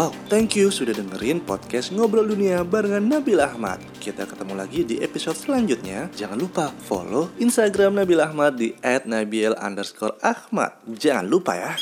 Wow, thank you sudah dengerin podcast Ngobrol Dunia barengan Nabil Ahmad. Kita ketemu lagi di episode selanjutnya. Jangan lupa follow Instagram Nabil Ahmad di @nabil_ahmad. Jangan lupa ya.